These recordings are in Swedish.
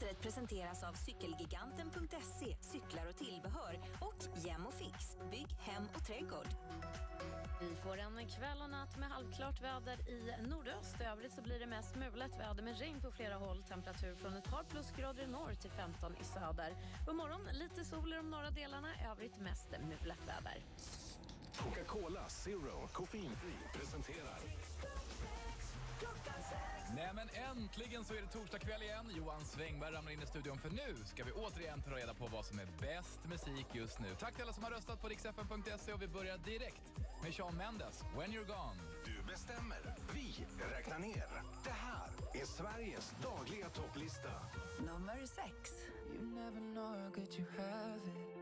Vädret presenteras av cykelgiganten.se, cyklar och tillbehör och Gem Fix, bygg, hem och trädgård. Vi får en kväll och natt med halvklart väder i nordöst. I övrigt så blir det mest mulet väder med regn på flera håll. Temperatur från ett par plusgrader i norr till 15 i söder. På morgon lite sol i de norra delarna, i övrigt mest mulet väder. Coca-Cola Zero koffeinfri presenterar Nej men äntligen så är det torsdag kväll igen. Johan Svängberg ramlar in i studion för nu ska vi återigen ta reda på vad som är bäst musik just nu. Tack till alla som har röstat på riksfn.se och vi börjar direkt med Shawn Mendes, When You're Gone. Du bestämmer, vi räknar ner. Det här är Sveriges dagliga topplista. Nummer sex. You never know how good you have it.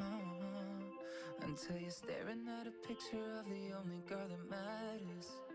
Uh-huh. Until you're staring at a picture of the only girl that matters.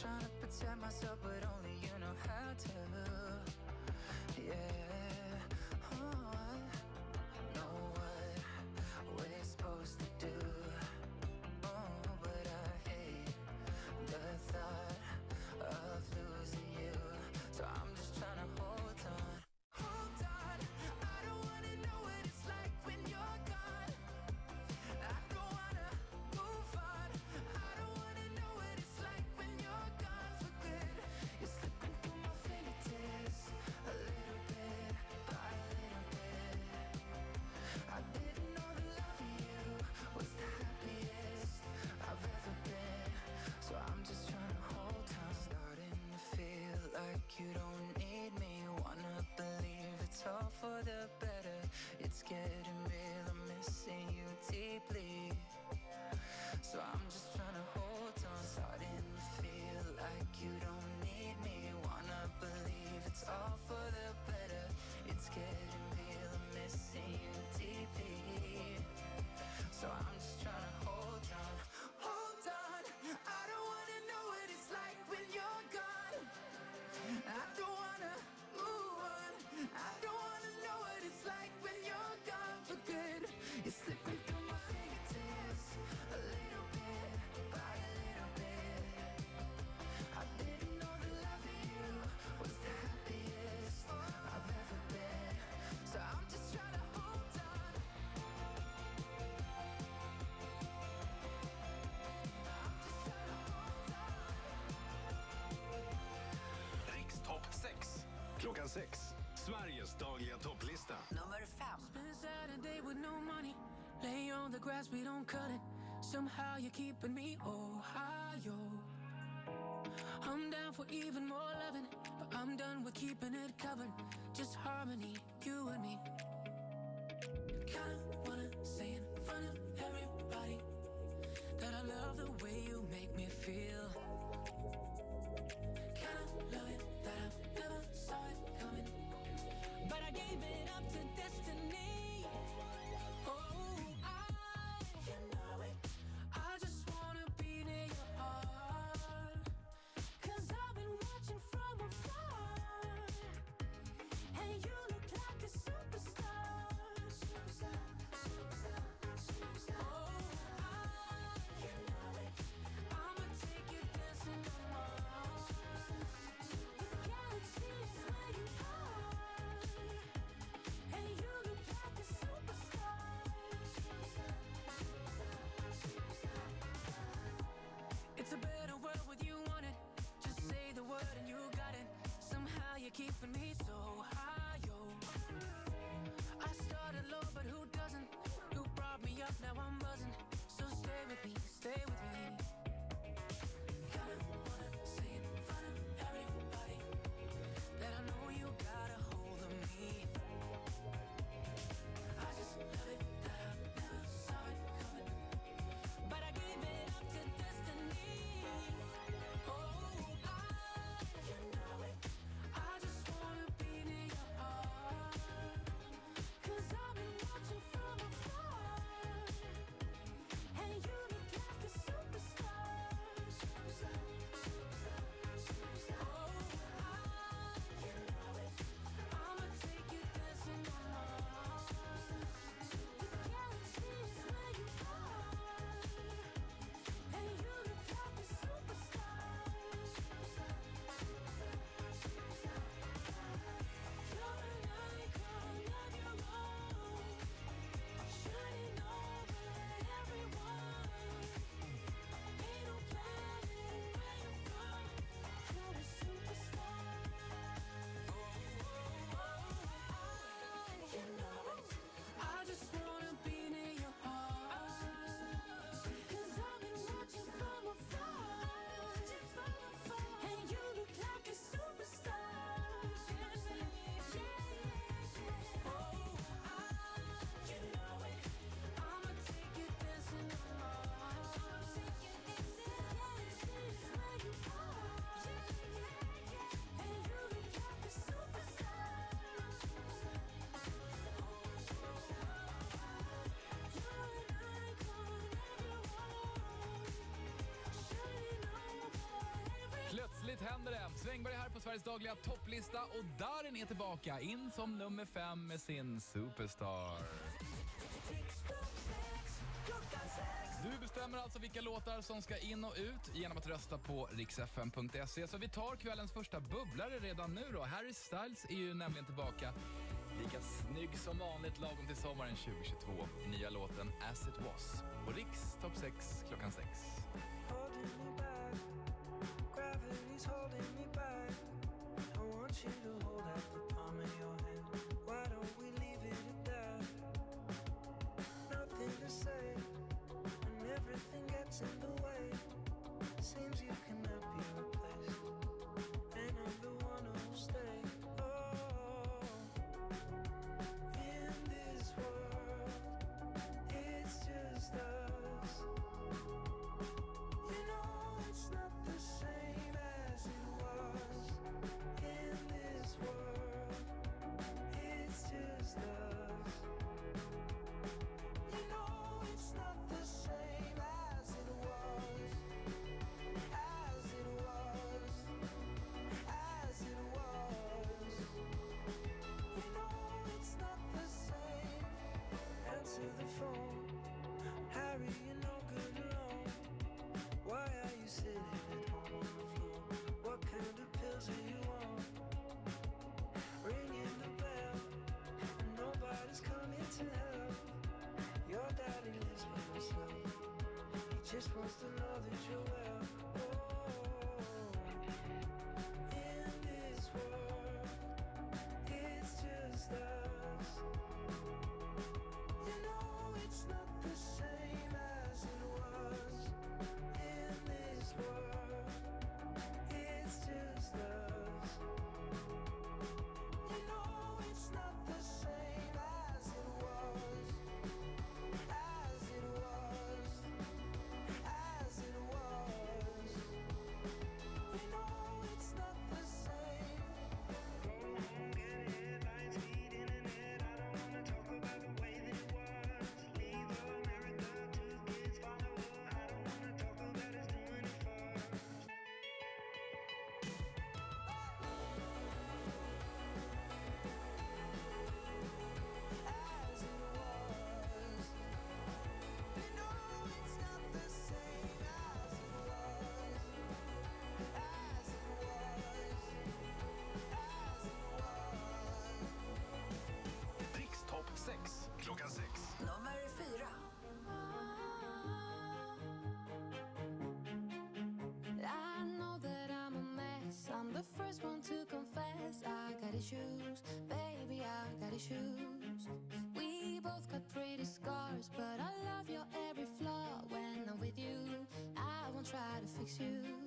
Trying to protect myself, but Klockan 6. Sveriges dagliga topplista. Nummer fem. Spend Saturday with no money. Lay on the grass, we don't cut it. Somehow you're keeping me Ohio. I'm down for even more loving, but I'm done with keeping it covered. Just harmony, you and me. Kinda wanna say in front of everybody that I love the way you make me feel. The word and you got it. Somehow you're keeping me so high, yo. I started low, but who doesn't? You brought me up, now I'm buzzing. So stay with me, händer det! Svängberg här på Sveriges dagliga topplista och Darin är tillbaka, in som nummer fem med sin Superstar. Du bestämmer alltså vilka låtar som ska in och ut genom att rösta på riksfm.se. Så vi tar kvällens första bubblare redan nu då. Harry Styles är ju nämligen tillbaka. Lika snygg som vanligt lagom till sommaren 2022. Nya låten As it was på Riks Top 6 klockan 6. you to hold out the just wants to know that you're well. to confess. I got issues, baby, I got issues. We both got pretty scars But I love your every flaw When I'm with you, I won't try to fix you.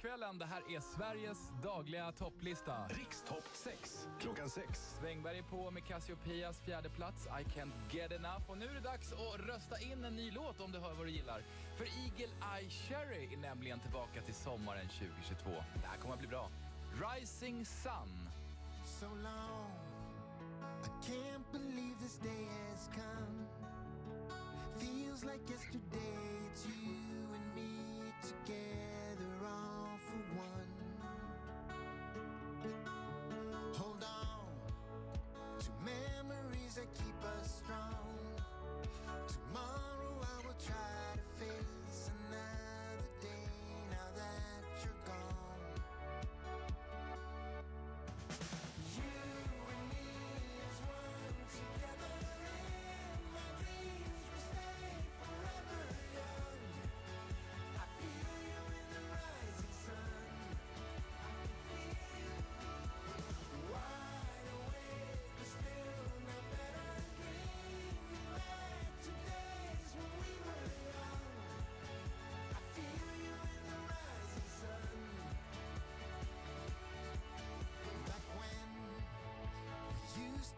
Kvällen. Det här är Sveriges dagliga topplista. Rikstopp 6 klockan 6. Svängberg är på med Cassiopeias fjärde plats I can't get enough. Och nu är det dags att rösta in en ny låt om du hör vad du gillar. För Eagle Eye Cherry är nämligen tillbaka till sommaren 2022. Det här kommer att bli bra. Rising Sun. so long. I can't believe this day has come. Feels like yesterday,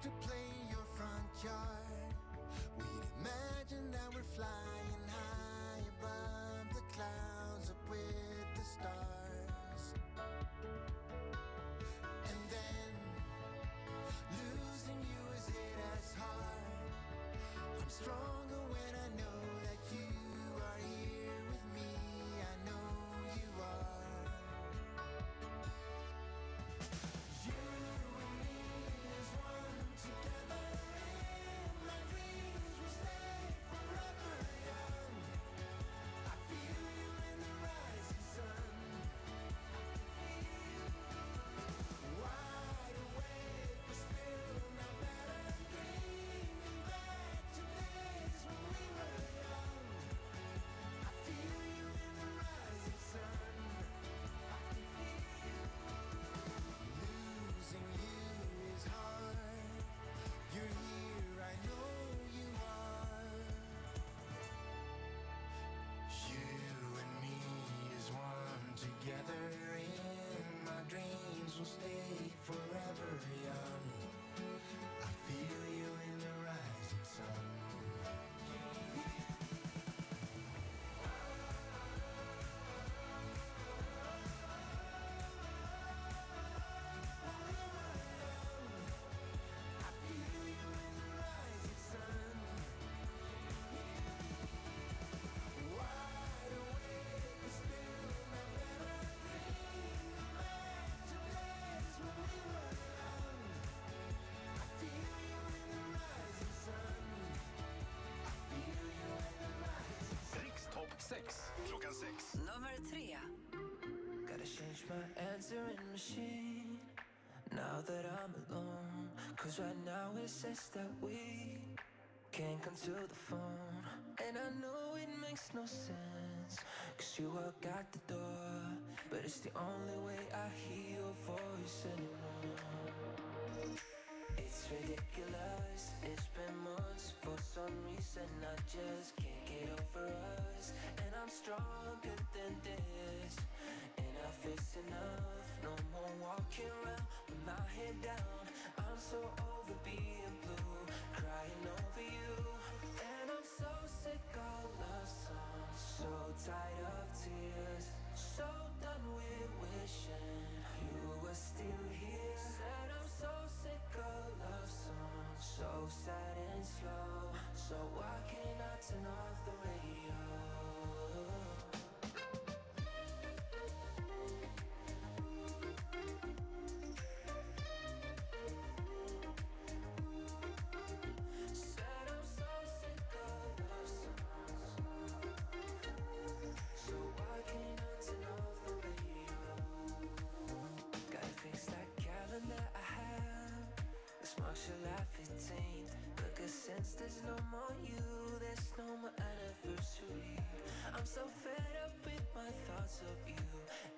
to play your front yard, together Rikstopp 6 klockan 6. Nummer tre. Gotta change my answering machine now that I'm alone. Cause right now it says that we can't come to the phone. And I know it makes no sense. Cause you walk out the door. But it's the only way I hear your voice anymore. It's ridiculous. It's been months. For some reason, I just can't get over us. And I'm stronger than this. Enough is enough. No more walking around with my head down. I'm so over being blue, crying over you. And I'm so sick of love songs. So tired of tears. So done with wishing you were still here. So sad and slow. So why can't I turn off July 15th. But 'cause since there's no more you, there's no more anniversary. I'm so fed up with my thoughts of you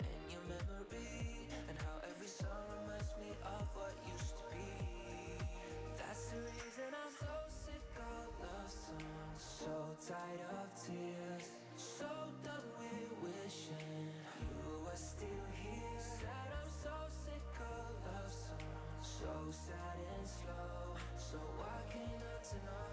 and your memory, and how every song reminds me of what used to be. That's the reason I'm so sick of love songs, so tired of tears, so done with wishing you were still so sad and slow. So why can't I tonight?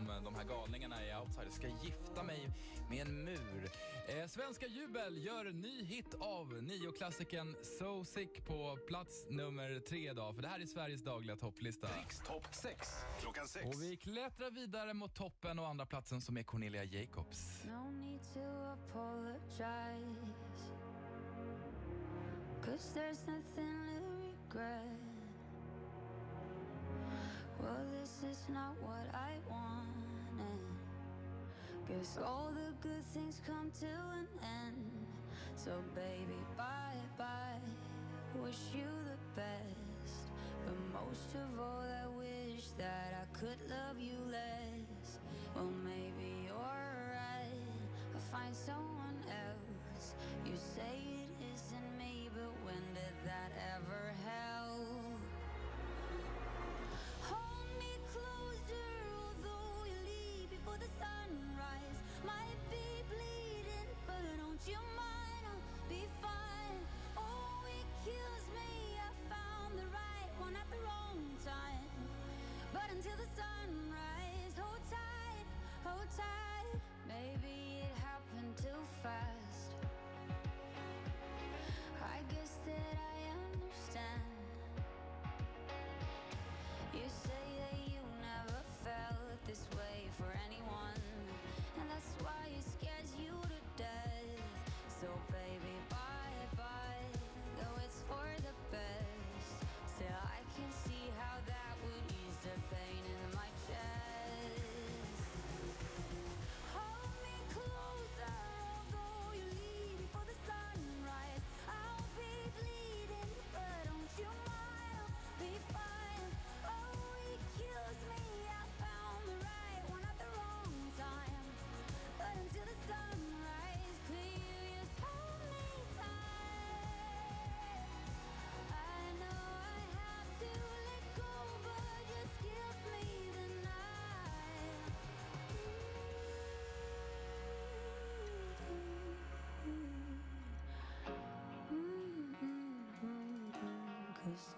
Som eh, de här galningarna i Outsider ska gifta mig med en mur. Eh, Svenska Jubel gör ny hit av nioklassikern So Sick på plats nummer tre idag. För det här är Sveriges dagliga topplista. Riks topp 6 klockan 6. Och vi klättrar vidare mot toppen och andra platsen som är Cornelia Jacobs. No need to apologize. Cause there's nothing to regret. Well, this is not what I. Guess all the good things come to an end. So, baby, bye bye. Wish you the best. But most of all, I wish that I could love you less. Well, maybe you're right. I'll find someone else. You say it isn't me, but when did that ever help? Hold. Maybe it happened too fast. Cause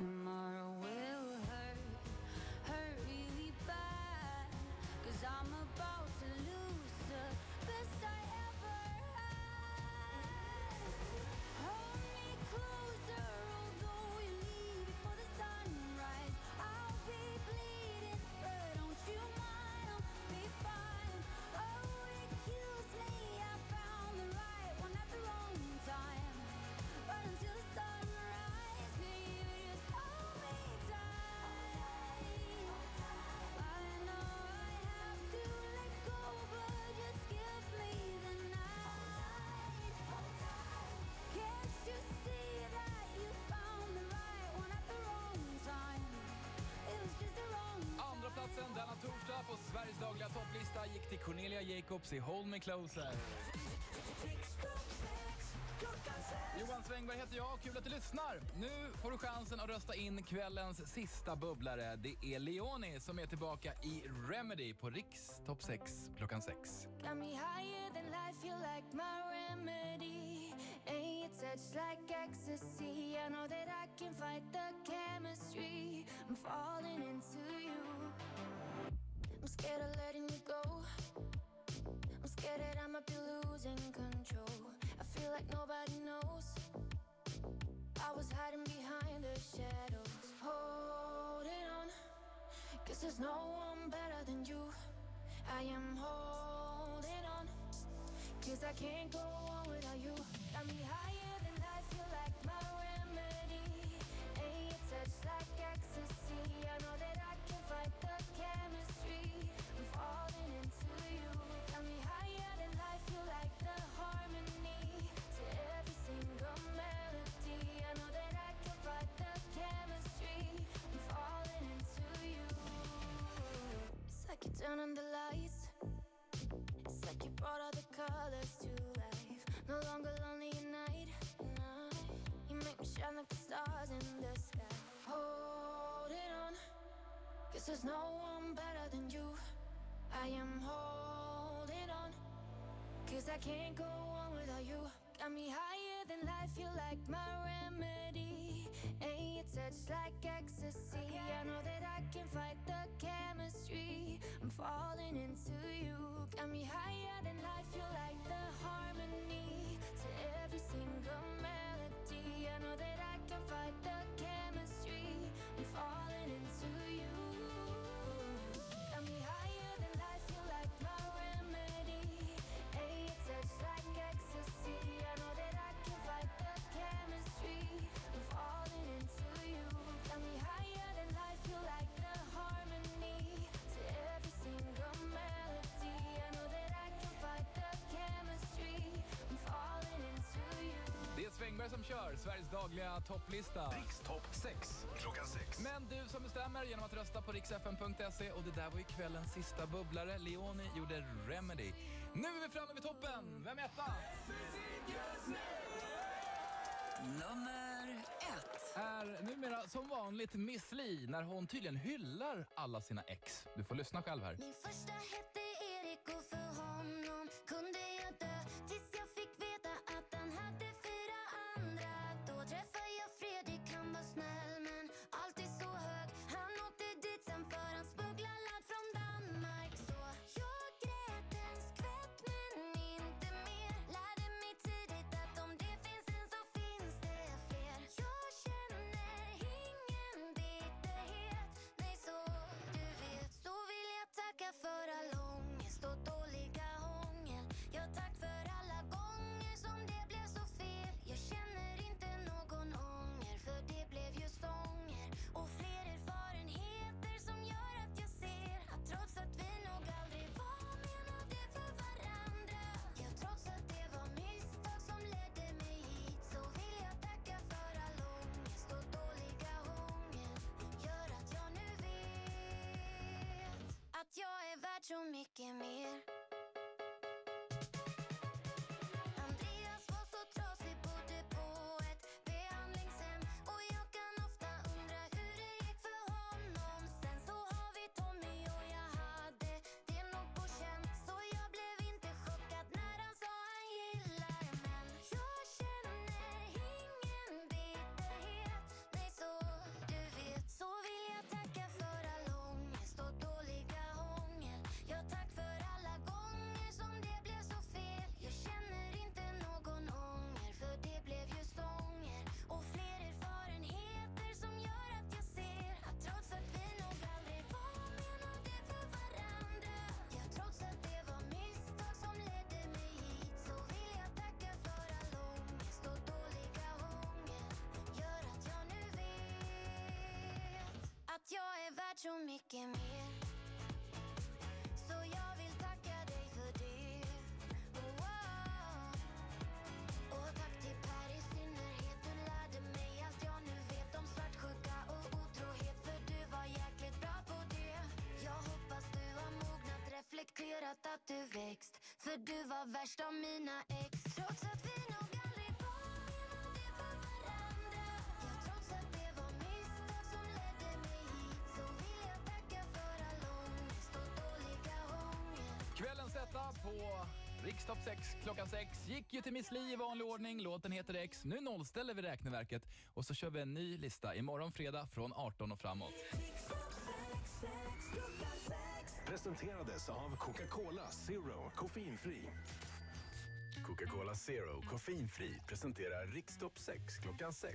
Jacobs i Hold Me Closer. Johan Svängberg heter jag, kul att du lyssnar. Nu får du chansen att rösta in kvällens sista bubblare. Det är Leoni som är tillbaka i Remedy på Riks topp 6 klockan 6. Got me higher than life, you're like my remedy. Ain't your touch like ecstasy. I know that I can fight the chemistry. I'm falling into you. I'm scared of letting you go. Scared that I might be losing control. I feel like nobody knows. I was hiding behind the shadows, holding on. Cause there's no one better than you. I am holding on. Cause I can't go on without you. Got me higher turn on the lights. It's like you brought all the colors to life. No longer lonely at night. You make me shine like the stars in the sky. Holding on. Cause there's no one better than you. I am holding on. Cause I can't go on without you. Got me higher than life, you're like my remedy. Touch like ecstasy? I know that I can fight the chemistry. I'm falling into you. Got me higher than life. You like the harmony to every single melody. I know that I can fight the chemistry. Sveriges dagliga topplista. Rikstopp 6 klockan 6. Men du som bestämmer genom att rösta på riksfn.se och det där var ju kvällens sista bubblare. Leoni gjorde Remedy. Nu är vi framme vid toppen! Vem är etta? Nummer ett. Är numera som vanligt Miss Li när hon tydligen hyllar alla sina ex. Du får lyssna själv här. Min första hette Erik och för honom kunde you're making me så mycket mer. Så jag vill tacka dig för det. Oh, oh. Och tack till Per i synnerhet. Du lärde mig allt jag nu vet om svartsjuka och otrohet. För du var jäkligt bra på det. Jag hoppas du har mognat, reflekterat att du växt. För du var värst av mina ex. På Rikstopp 6 klockan 6 gick ju till Miss Li i vanlig ordning. Låten heter X. Nu nollställer vi räkneverket och så kör vi en ny lista imorgon fredag från 18 och framåt. Presenterades av Coca-Cola Zero koffeinfri. Coca-Cola Zero koffeinfri presenterar Rikstopp 6 klockan 6.